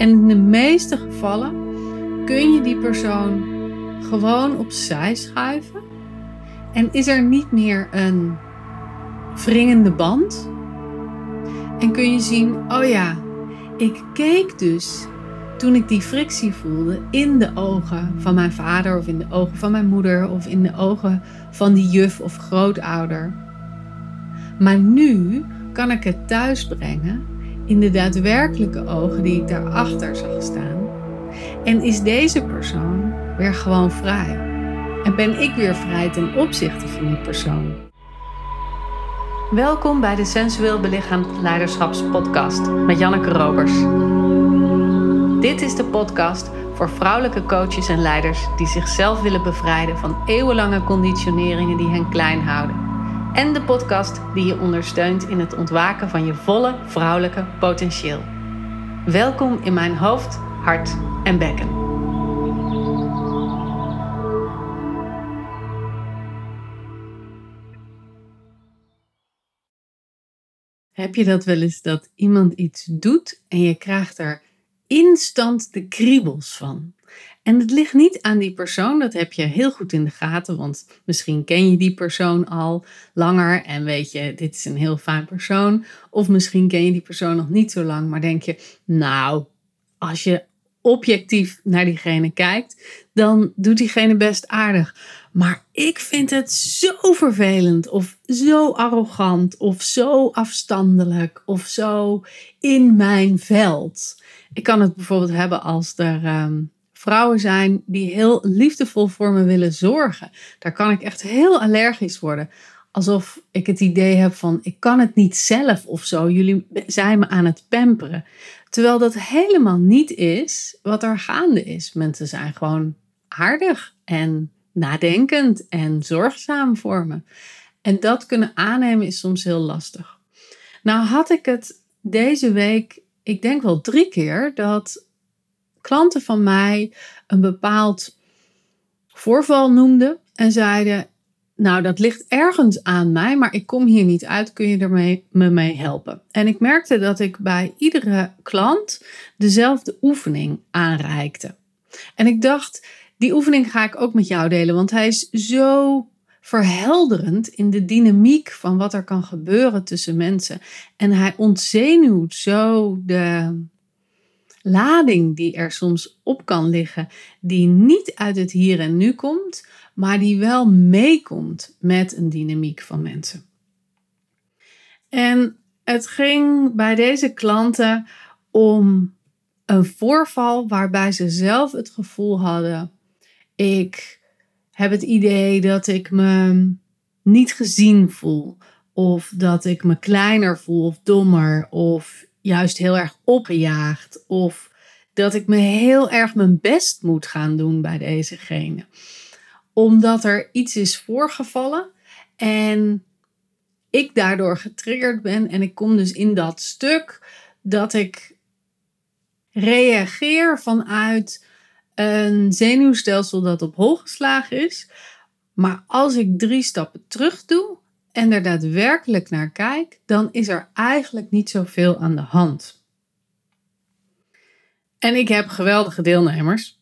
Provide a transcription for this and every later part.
En in de meeste gevallen kun je die persoon gewoon opzij schuiven. En is er niet meer een wringende band. En kun je zien, oh ja, ik keek dus toen ik die frictie voelde in de ogen van mijn vader of in de ogen van mijn moeder of in de ogen van die juf of grootouder. Maar nu kan ik het thuis brengen in de daadwerkelijke ogen die ik daarachter zag staan. En is deze persoon weer gewoon vrij. En ben ik weer vrij ten opzichte van die persoon. Welkom bij de Sensueel Belichaamd Leiderschapspodcast met Janneke Robers. Dit is de podcast voor vrouwelijke coaches en leiders die zichzelf willen bevrijden van eeuwenlange conditioneringen die hen klein houden. En de podcast die je ondersteunt in het ontwaken van je volle vrouwelijke potentieel. Welkom in mijn hoofd, hart en bekken. Heb je dat wel eens dat iemand iets doet en je krijgt er instant de kriebels van? En het ligt niet aan die persoon, dat heb je heel goed in de gaten, want misschien ken je die persoon al langer en weet je, dit is een heel fijn persoon. Of misschien ken je die persoon nog niet zo lang, maar denk je, nou, als je objectief naar diegene kijkt, dan doet diegene best aardig. Maar ik vind het zo vervelend, of zo arrogant, of zo afstandelijk, of zo in mijn veld. Ik kan het bijvoorbeeld hebben als er ehm, vrouwen zijn die heel liefdevol voor me willen zorgen. Daar kan ik echt heel allergisch worden. Alsof ik het idee heb van ik kan het niet zelf of zo. Jullie zijn me aan het pamperen. Terwijl dat helemaal niet is wat er gaande is. Mensen zijn gewoon aardig en nadenkend en zorgzaam voor me. En dat kunnen aannemen is soms heel lastig. Nou had ik het deze week, ik denk wel drie keer, dat klanten van mij een bepaald voorval noemden en zeiden: nou, dat ligt ergens aan mij, maar ik kom hier niet uit. Kun je er me mee helpen? En ik merkte dat ik bij iedere klant dezelfde oefening aanreikte. En ik dacht, die oefening ga ik ook met jou delen, want hij is zo verhelderend in de dynamiek van wat er kan gebeuren tussen mensen. En hij ontzenuwt zo de lading die er soms op kan liggen, die niet uit het hier en nu komt, maar die wel meekomt met een dynamiek van mensen. En het ging bij deze klanten om een voorval waarbij ze zelf het gevoel hadden: ik heb het idee dat ik me niet gezien voel, of dat ik me kleiner voel of dommer, of juist heel erg opgejaagd, of dat ik me heel erg mijn best moet gaan doen bij dezegene omdat er iets is voorgevallen en ik daardoor getriggerd ben en ik kom dus in dat stuk dat ik reageer vanuit een zenuwstelsel dat op hol geslagen is. Maar als ik drie stappen terug doe en er daadwerkelijk naar kijk, dan is er eigenlijk niet zoveel aan de hand. En ik heb geweldige deelnemers.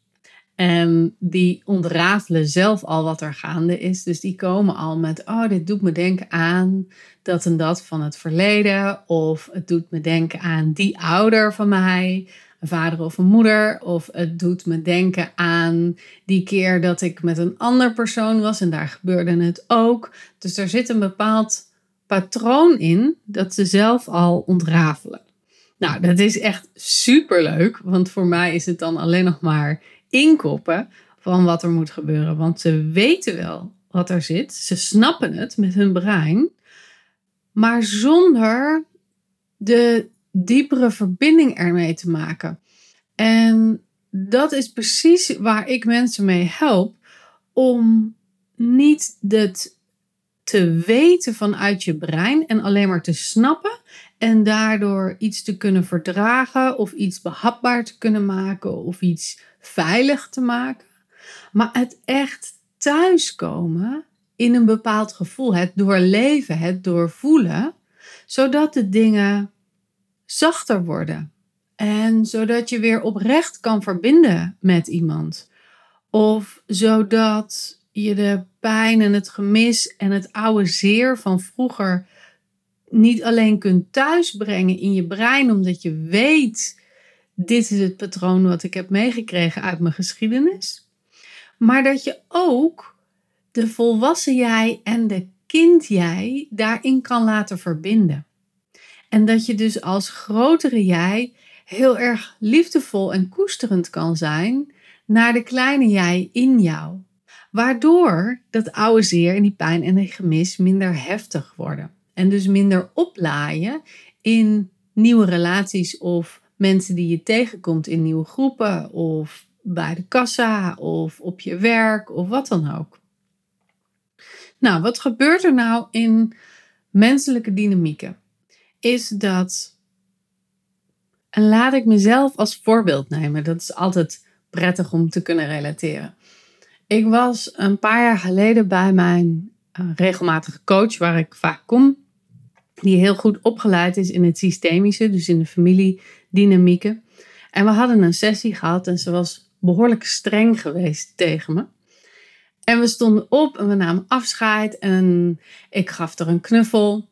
En die ontrafelen zelf al wat er gaande is. Dus die komen al met, oh, dit doet me denken aan dat en dat van het verleden. Of het doet me denken aan die ouder van mij, een vader of een moeder. Of het doet me denken aan die keer dat ik met een ander persoon was en daar gebeurde het ook. Dus er zit een bepaald patroon in dat ze zelf al ontrafelen. Nou, dat is echt super leuk, want voor mij is het dan alleen nog maar inkoppen van wat er moet gebeuren. Want ze weten wel wat er zit. Ze snappen het met hun brein. Maar zonder de diepere verbinding ermee te maken. En dat is precies waar ik mensen mee help. Om niet het te weten vanuit je brein en alleen maar te snappen. En daardoor iets te kunnen verdragen of iets behapbaar te kunnen maken of iets veilig te maken, maar het echt thuiskomen in een bepaald gevoel, het doorleven, het doorvoelen, zodat de dingen zachter worden En zodat je weer oprecht kan verbinden met iemand. Of zodat je de pijn en het gemis en het oude zeer van vroeger niet alleen kunt thuisbrengen in je brein, omdat je weet, dit is het patroon wat ik heb meegekregen uit mijn geschiedenis. Maar dat je ook de volwassen jij en de kind jij daarin kan laten verbinden. En dat je dus als grotere jij heel erg liefdevol en koesterend kan zijn naar de kleine jij in jou. Waardoor dat oude zeer en die pijn en die gemis minder heftig worden. En dus minder oplaaien in nieuwe relaties of mensen die je tegenkomt in nieuwe groepen of bij de kassa of op je werk of wat dan ook. Nou, wat gebeurt er nou in menselijke dynamieken? Is dat, en laat ik mezelf als voorbeeld nemen, dat is altijd prettig om te kunnen relateren. Ik was een paar jaar geleden bij mijn uh, regelmatige coach, waar ik vaak kom, die heel goed opgeleid is in het systemische, dus in de familiedynamieken. En we hadden een sessie gehad en ze was behoorlijk streng geweest tegen me. En we stonden op en we namen afscheid en ik gaf er een knuffel.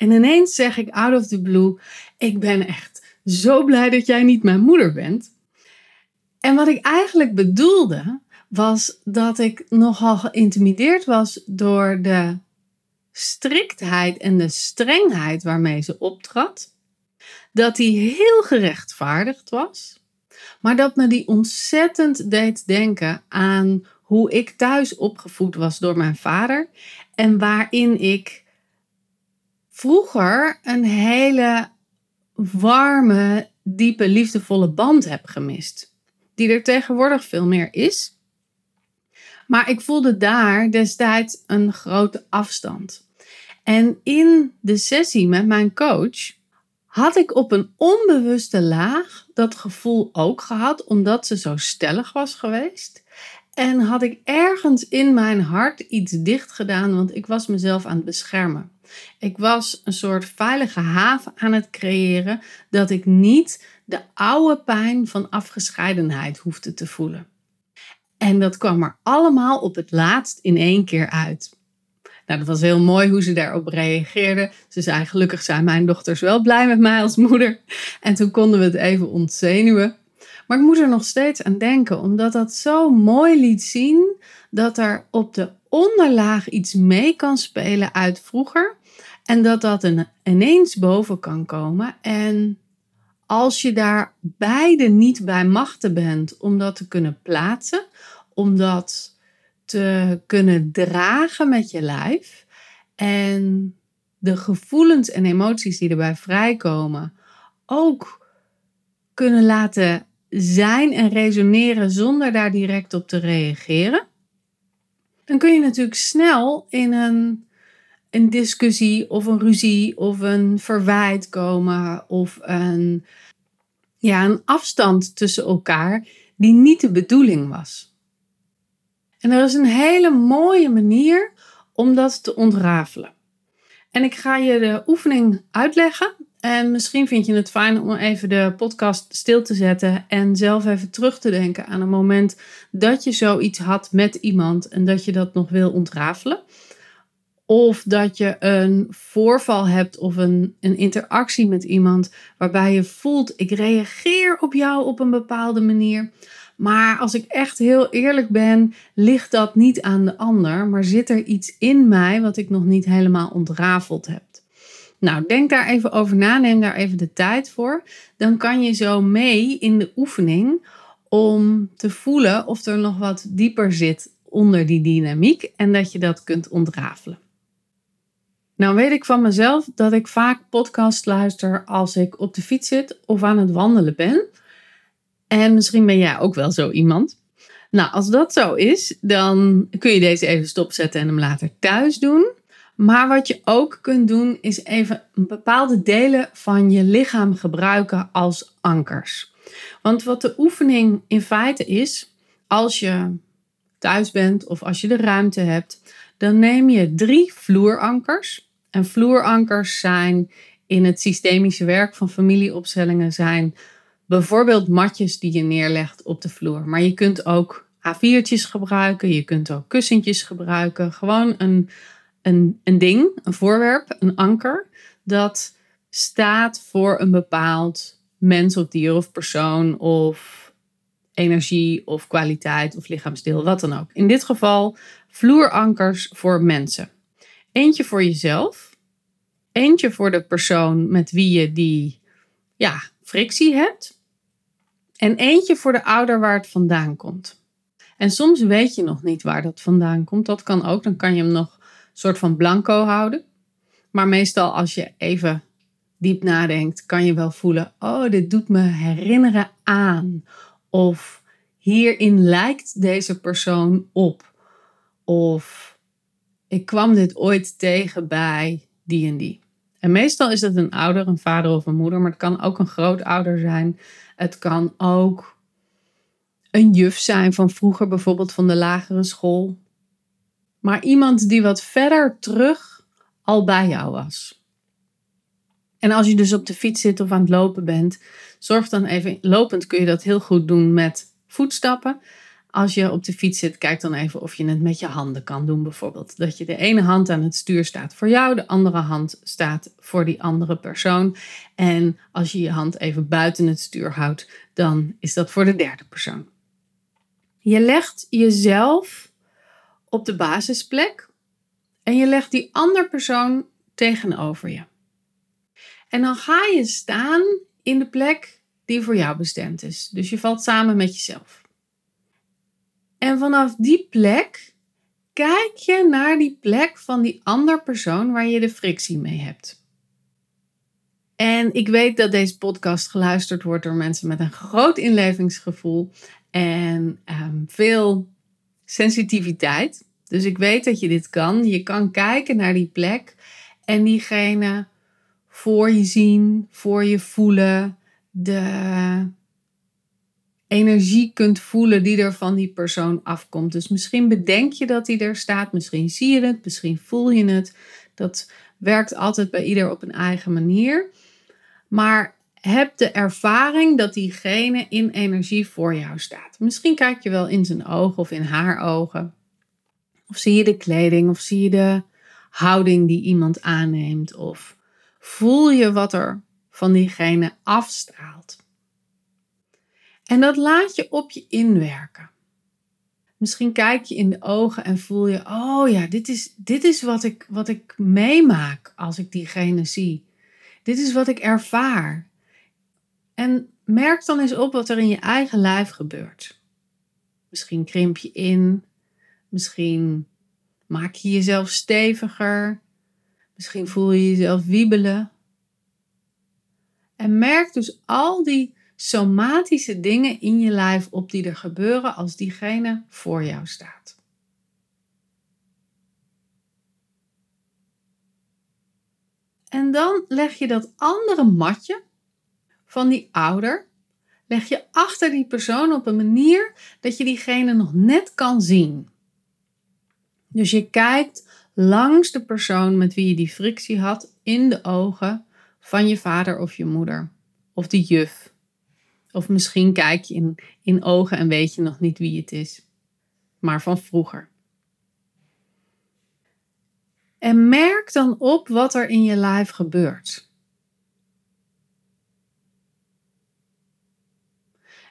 En ineens zeg ik out of the blue: Ik ben echt zo blij dat jij niet mijn moeder bent. En wat ik eigenlijk bedoelde, was dat ik nogal geïntimideerd was door de striktheid en de strengheid waarmee ze optrad. Dat die heel gerechtvaardigd was, maar dat me die ontzettend deed denken aan hoe ik thuis opgevoed was door mijn vader en waarin ik vroeger een hele warme, diepe, liefdevolle band heb gemist. Die er tegenwoordig veel meer is. Maar ik voelde daar destijds een grote afstand. En in de sessie met mijn coach had ik op een onbewuste laag dat gevoel ook gehad, omdat ze zo stellig was geweest. En had ik ergens in mijn hart iets dicht gedaan, want ik was mezelf aan het beschermen. Ik was een soort veilige haven aan het creëren dat ik niet de oude pijn van afgescheidenheid hoefde te voelen. En dat kwam er allemaal op het laatst in één keer uit. Nou, dat was heel mooi hoe ze daarop reageerde. Ze zei: Gelukkig zijn mijn dochters wel blij met mij als moeder. En toen konden we het even ontzenuwen. Maar ik moet er nog steeds aan denken, omdat dat zo mooi liet zien dat er op de onderlaag iets mee kan spelen uit vroeger. En dat dat ineens boven kan komen. En als je daar beide niet bij machten bent om dat te kunnen plaatsen, om dat te kunnen dragen met je lijf en de gevoelens en emoties die erbij vrijkomen ook kunnen laten zijn en resoneren zonder daar direct op te reageren, dan kun je natuurlijk snel in een, een discussie of een ruzie of een verwijt komen of een, ja, een afstand tussen elkaar die niet de bedoeling was. En er is een hele mooie manier om dat te ontrafelen. En ik ga je de oefening uitleggen. En misschien vind je het fijn om even de podcast stil te zetten en zelf even terug te denken aan een moment dat je zoiets had met iemand en dat je dat nog wil ontrafelen. Of dat je een voorval hebt of een, een interactie met iemand waarbij je voelt: ik reageer op jou op een bepaalde manier. Maar als ik echt heel eerlijk ben, ligt dat niet aan de ander, maar zit er iets in mij wat ik nog niet helemaal ontrafeld heb. Nou, denk daar even over na, neem daar even de tijd voor. Dan kan je zo mee in de oefening om te voelen of er nog wat dieper zit onder die dynamiek en dat je dat kunt ontrafelen. Nou weet ik van mezelf dat ik vaak podcast luister als ik op de fiets zit of aan het wandelen ben. En misschien ben jij ook wel zo iemand. Nou, als dat zo is, dan kun je deze even stopzetten en hem later thuis doen. Maar wat je ook kunt doen, is even bepaalde delen van je lichaam gebruiken als ankers. Want wat de oefening in feite is, als je thuis bent of als je de ruimte hebt, dan neem je drie vloerankers. En vloerankers zijn in het systemische werk van familieopstellingen zijn bijvoorbeeld matjes die je neerlegt op de vloer. Maar je kunt ook A4'tjes gebruiken, je kunt ook kussentjes gebruiken. Gewoon een, een, een ding, een voorwerp, een anker, dat staat voor een bepaald mens of dier of persoon of energie of kwaliteit of lichaamsdeel, wat dan ook. In dit geval vloerankers voor mensen. Eentje voor jezelf, eentje voor de persoon met wie je die ja, frictie hebt. En eentje voor de ouder waar het vandaan komt. En soms weet je nog niet waar dat vandaan komt. Dat kan ook. Dan kan je hem nog soort van blanco houden. Maar meestal als je even diep nadenkt, kan je wel voelen: oh, dit doet me herinneren aan. Of hierin lijkt deze persoon op. Of ik kwam dit ooit tegen bij die en die. En meestal is het een ouder, een vader of een moeder, maar het kan ook een grootouder zijn. Het kan ook een juf zijn van vroeger, bijvoorbeeld van de lagere school. Maar iemand die wat verder terug al bij jou was. En als je dus op de fiets zit of aan het lopen bent, zorg dan even, lopend kun je dat heel goed doen met voetstappen. Als je op de fiets zit, kijk dan even of je het met je handen kan doen, bijvoorbeeld. Dat je de ene hand aan het stuur staat voor jou, de andere hand staat voor die andere persoon. En als je je hand even buiten het stuur houdt, dan is dat voor de derde persoon. Je legt jezelf op de basisplek en je legt die andere persoon tegenover je. En dan ga je staan in de plek die voor jou bestemd is. Dus je valt samen met jezelf. En vanaf die plek kijk je naar die plek van die andere persoon waar je de frictie mee hebt. En ik weet dat deze podcast geluisterd wordt door mensen met een groot inlevingsgevoel en ehm, veel sensitiviteit. Dus ik weet dat je dit kan. Je kan kijken naar die plek en diegene voor je zien, voor je voelen, de energie kunt voelen die er van die persoon afkomt. Dus misschien bedenk je dat hij er staat, misschien zie je het, misschien voel je het. Dat werkt altijd bij ieder op een eigen manier. Maar heb de ervaring dat diegene in energie voor jou staat. Misschien kijk je wel in zijn ogen of in haar ogen. Of zie je de kleding of zie je de houding die iemand aanneemt. Of voel je wat er van diegene afstraalt. En dat laat je op je inwerken. Misschien kijk je in de ogen en voel je, oh ja, dit is, dit is wat, ik, wat ik meemaak als ik diegene zie. Dit is wat ik ervaar. En merk dan eens op wat er in je eigen lijf gebeurt. Misschien krimp je in, misschien maak je jezelf steviger, misschien voel je jezelf wiebelen. En merk dus al die somatische dingen in je lijf op die er gebeuren als diegene voor jou staat. En dan leg je dat andere matje van die ouder, leg je achter die persoon op een manier dat je diegene nog net kan zien. Dus je kijkt langs de persoon met wie je die frictie had in de ogen van je vader of je moeder of de juf of misschien kijk je in, in ogen en weet je nog niet wie het is, maar van vroeger. En merk dan op wat er in je lijf gebeurt.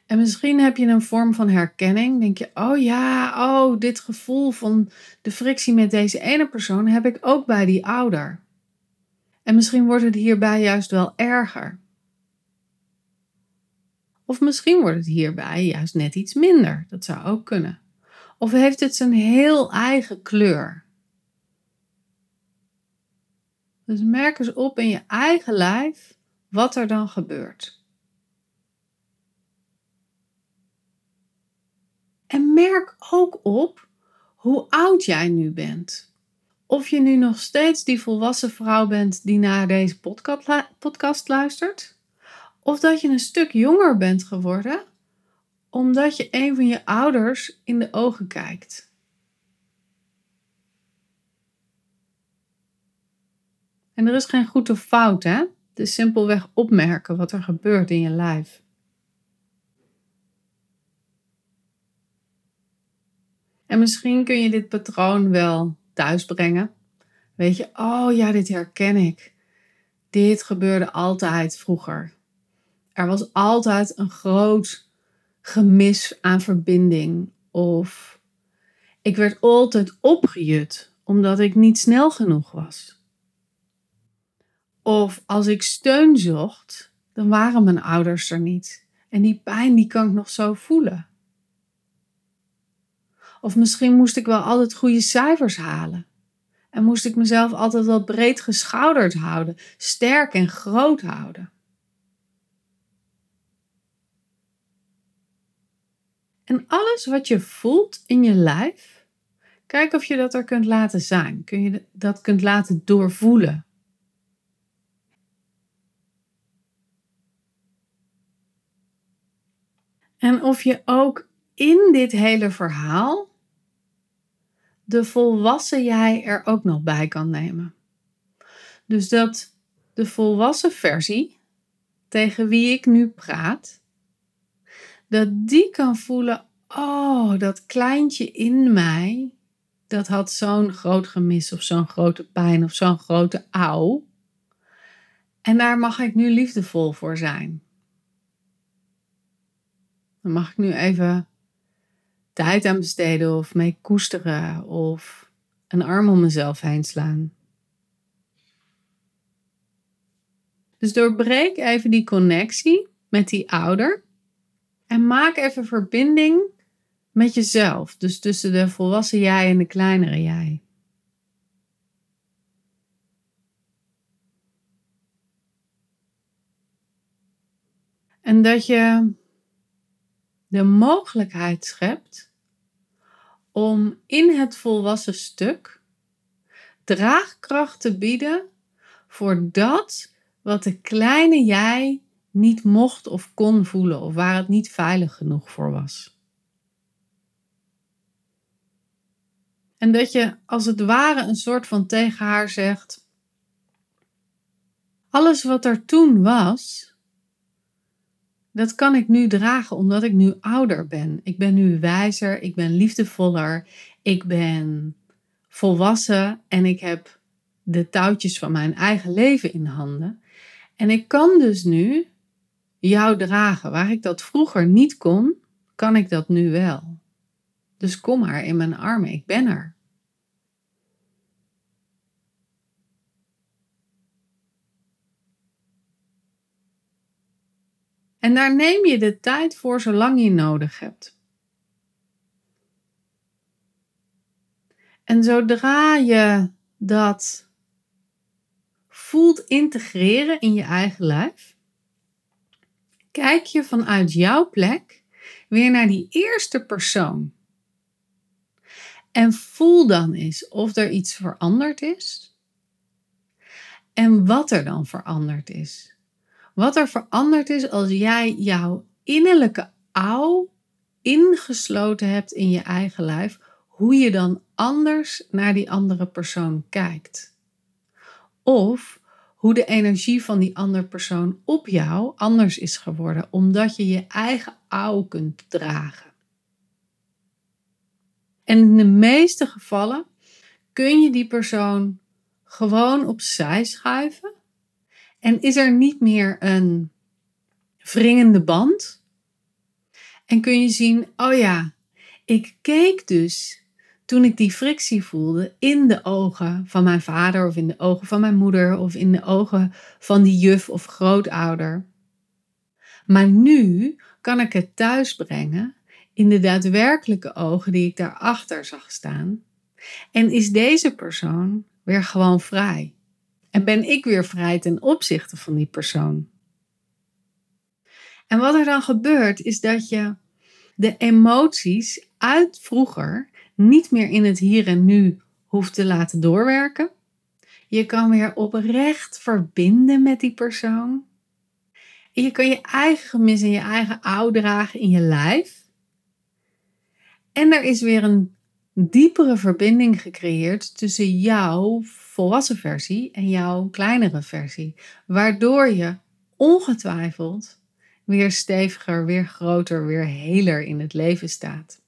En misschien heb je een vorm van herkenning. Denk je, oh ja, oh, dit gevoel van de frictie met deze ene persoon heb ik ook bij die ouder. En misschien wordt het hierbij juist wel erger. Of misschien wordt het hierbij juist net iets minder. Dat zou ook kunnen. Of heeft het zijn heel eigen kleur? Dus merk eens op in je eigen lijf wat er dan gebeurt. En merk ook op hoe oud jij nu bent. Of je nu nog steeds die volwassen vrouw bent die naar deze podcast luistert. Of dat je een stuk jonger bent geworden omdat je een van je ouders in de ogen kijkt. En er is geen goed of fout, hè? Het is simpelweg opmerken wat er gebeurt in je lijf. En misschien kun je dit patroon wel thuis brengen. Weet je, oh ja, dit herken ik. Dit gebeurde altijd vroeger. Er was altijd een groot gemis aan verbinding. Of ik werd altijd opgejut omdat ik niet snel genoeg was. Of als ik steun zocht, dan waren mijn ouders er niet. En die pijn die kan ik nog zo voelen. Of misschien moest ik wel altijd goede cijfers halen. En moest ik mezelf altijd wel breed geschouderd houden, sterk en groot houden. En alles wat je voelt in je lijf, kijk of je dat er kunt laten zijn. Kun je dat kunt laten doorvoelen. En of je ook in dit hele verhaal de volwassen jij er ook nog bij kan nemen. Dus dat de volwassen versie tegen wie ik nu praat, dat die kan voelen, oh, dat kleintje in mij, dat had zo'n groot gemis of zo'n grote pijn of zo'n grote auw. En daar mag ik nu liefdevol voor zijn. Dan mag ik nu even tijd aan besteden of mee koesteren of een arm om mezelf heen slaan. Dus doorbreek even die connectie met die ouder en maak even verbinding met jezelf. Dus tussen de volwassen jij en de kleinere jij. En dat je de mogelijkheid schept om in het volwassen stuk draagkracht te bieden voor dat wat de kleine jij niet mocht of kon voelen of waar het niet veilig genoeg voor was. En dat je als het ware een soort van tegen haar zegt: Alles wat er toen was, dat kan ik nu dragen omdat ik nu ouder ben. Ik ben nu wijzer, ik ben liefdevoller, ik ben volwassen en ik heb de touwtjes van mijn eigen leven in handen. En ik kan dus nu jou dragen. Waar ik dat vroeger niet kon, kan ik dat nu wel. Dus kom maar in mijn armen, ik ben er. En daar neem je de tijd voor zolang je nodig hebt. En zodra je dat voelt integreren in je eigen lijf, kijk je vanuit jouw plek weer naar die eerste persoon. En voel dan eens of er iets veranderd is en wat er dan veranderd is. Wat er veranderd is als jij jouw innerlijke ouw ingesloten hebt in je eigen lijf, hoe je dan anders naar die andere persoon kijkt. Of hoe de energie van die andere persoon op jou anders is geworden, omdat je je eigen ouw kunt dragen. En in de meeste gevallen kun je die persoon gewoon opzij schuiven en is er niet meer een wringende band? En kun je zien, oh ja, ik keek dus toen ik die frictie voelde in de ogen van mijn vader of in de ogen van mijn moeder of in de ogen van die juf of grootouder. Maar nu kan ik het thuis brengen in de daadwerkelijke ogen die ik daarachter zag staan. En is deze persoon weer gewoon vrij. En ben ik weer vrij ten opzichte van die persoon. En wat er dan gebeurt, is dat je de emoties uit vroeger niet meer in het hier en nu hoeft te laten doorwerken. Je kan weer oprecht verbinden met die persoon. En je kan je eigen gemis en je eigen oud dragen in je lijf. En er is weer een diepere verbinding gecreëerd tussen jouw volwassen versie en jouw kleinere versie. Waardoor je ongetwijfeld weer steviger, weer groter, weer heler in het leven staat.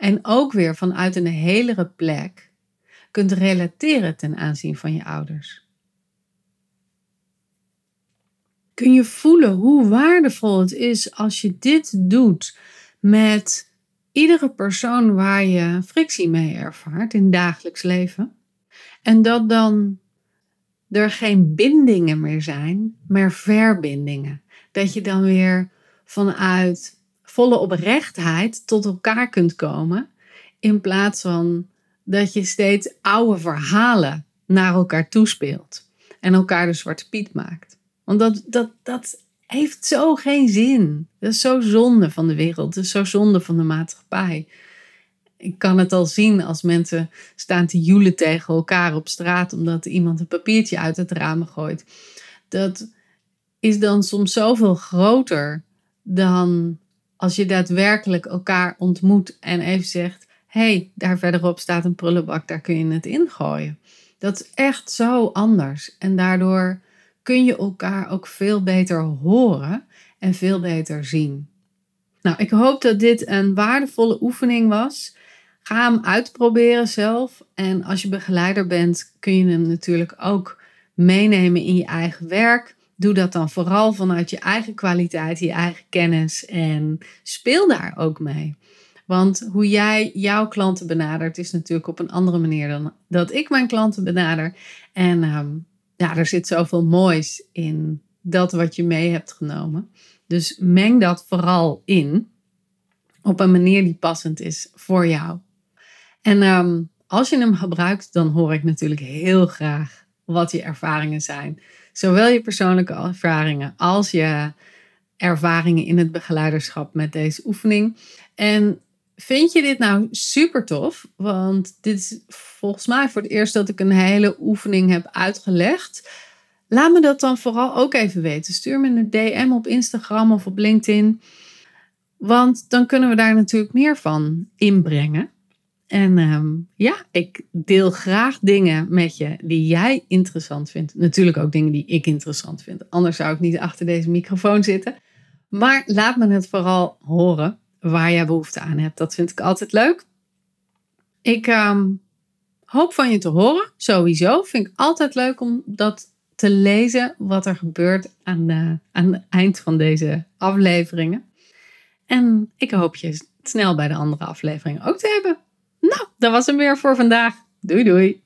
En ook weer vanuit een helere plek kunt relateren ten aanzien van je ouders. Kun je voelen hoe waardevol het is als je dit doet met iedere persoon waar je frictie mee ervaart in dagelijks leven? En dat dan er geen bindingen meer zijn, maar verbindingen. Dat je dan weer vanuit volle oprechtheid tot elkaar kunt komen, in plaats van dat je steeds oude verhalen naar elkaar toespeelt en elkaar de zwarte piet maakt. Want dat, dat, dat heeft zo geen zin. Dat is zo zonde van de wereld. Dat is zo zonde van de maatschappij. Ik kan het al zien als mensen staan te joelen tegen elkaar op straat omdat iemand een papiertje uit het raam gooit. Dat is dan soms zoveel groter dan als je daadwerkelijk elkaar ontmoet en even zegt: hey, daar verderop staat een prullenbak, daar kun je het ingooien. Dat is echt zo anders. En daardoor kun je elkaar ook veel beter horen en veel beter zien. Nou, ik hoop dat dit een waardevolle oefening was. Ga hem uitproberen zelf. En als je begeleider bent, kun je hem natuurlijk ook meenemen in je eigen werk. Doe dat dan vooral vanuit je eigen kwaliteit, je eigen kennis en speel daar ook mee. Want hoe jij jouw klanten benadert is natuurlijk op een andere manier dan dat ik mijn klanten benader. En ehm, ja, er zit zoveel moois in dat wat je mee hebt genomen. Dus meng dat vooral in op een manier die passend is voor jou. En ehm, als je hem gebruikt, dan hoor ik natuurlijk heel graag wat je ervaringen zijn. Zowel je persoonlijke ervaringen als je ervaringen in het begeleiderschap met deze oefening. En vind je dit nou super tof? Want dit is volgens mij voor het eerst dat ik een hele oefening heb uitgelegd. Laat me dat dan vooral ook even weten. Stuur me een DM op Instagram of op LinkedIn. Want dan kunnen we daar natuurlijk meer van inbrengen. En ehm, ja, ik deel graag dingen met je die jij interessant vindt. Natuurlijk ook dingen die ik interessant vind. Anders zou ik niet achter deze microfoon zitten. Maar laat me het vooral horen waar jij behoefte aan hebt. Dat vind ik altijd leuk. Ik ehm, hoop van je te horen. Sowieso vind ik altijd leuk om dat te lezen. Wat er gebeurt aan, aan het eind van deze afleveringen. En ik hoop je snel bij de andere afleveringen ook te hebben. Nou, dat was hem weer voor vandaag. Doei doei.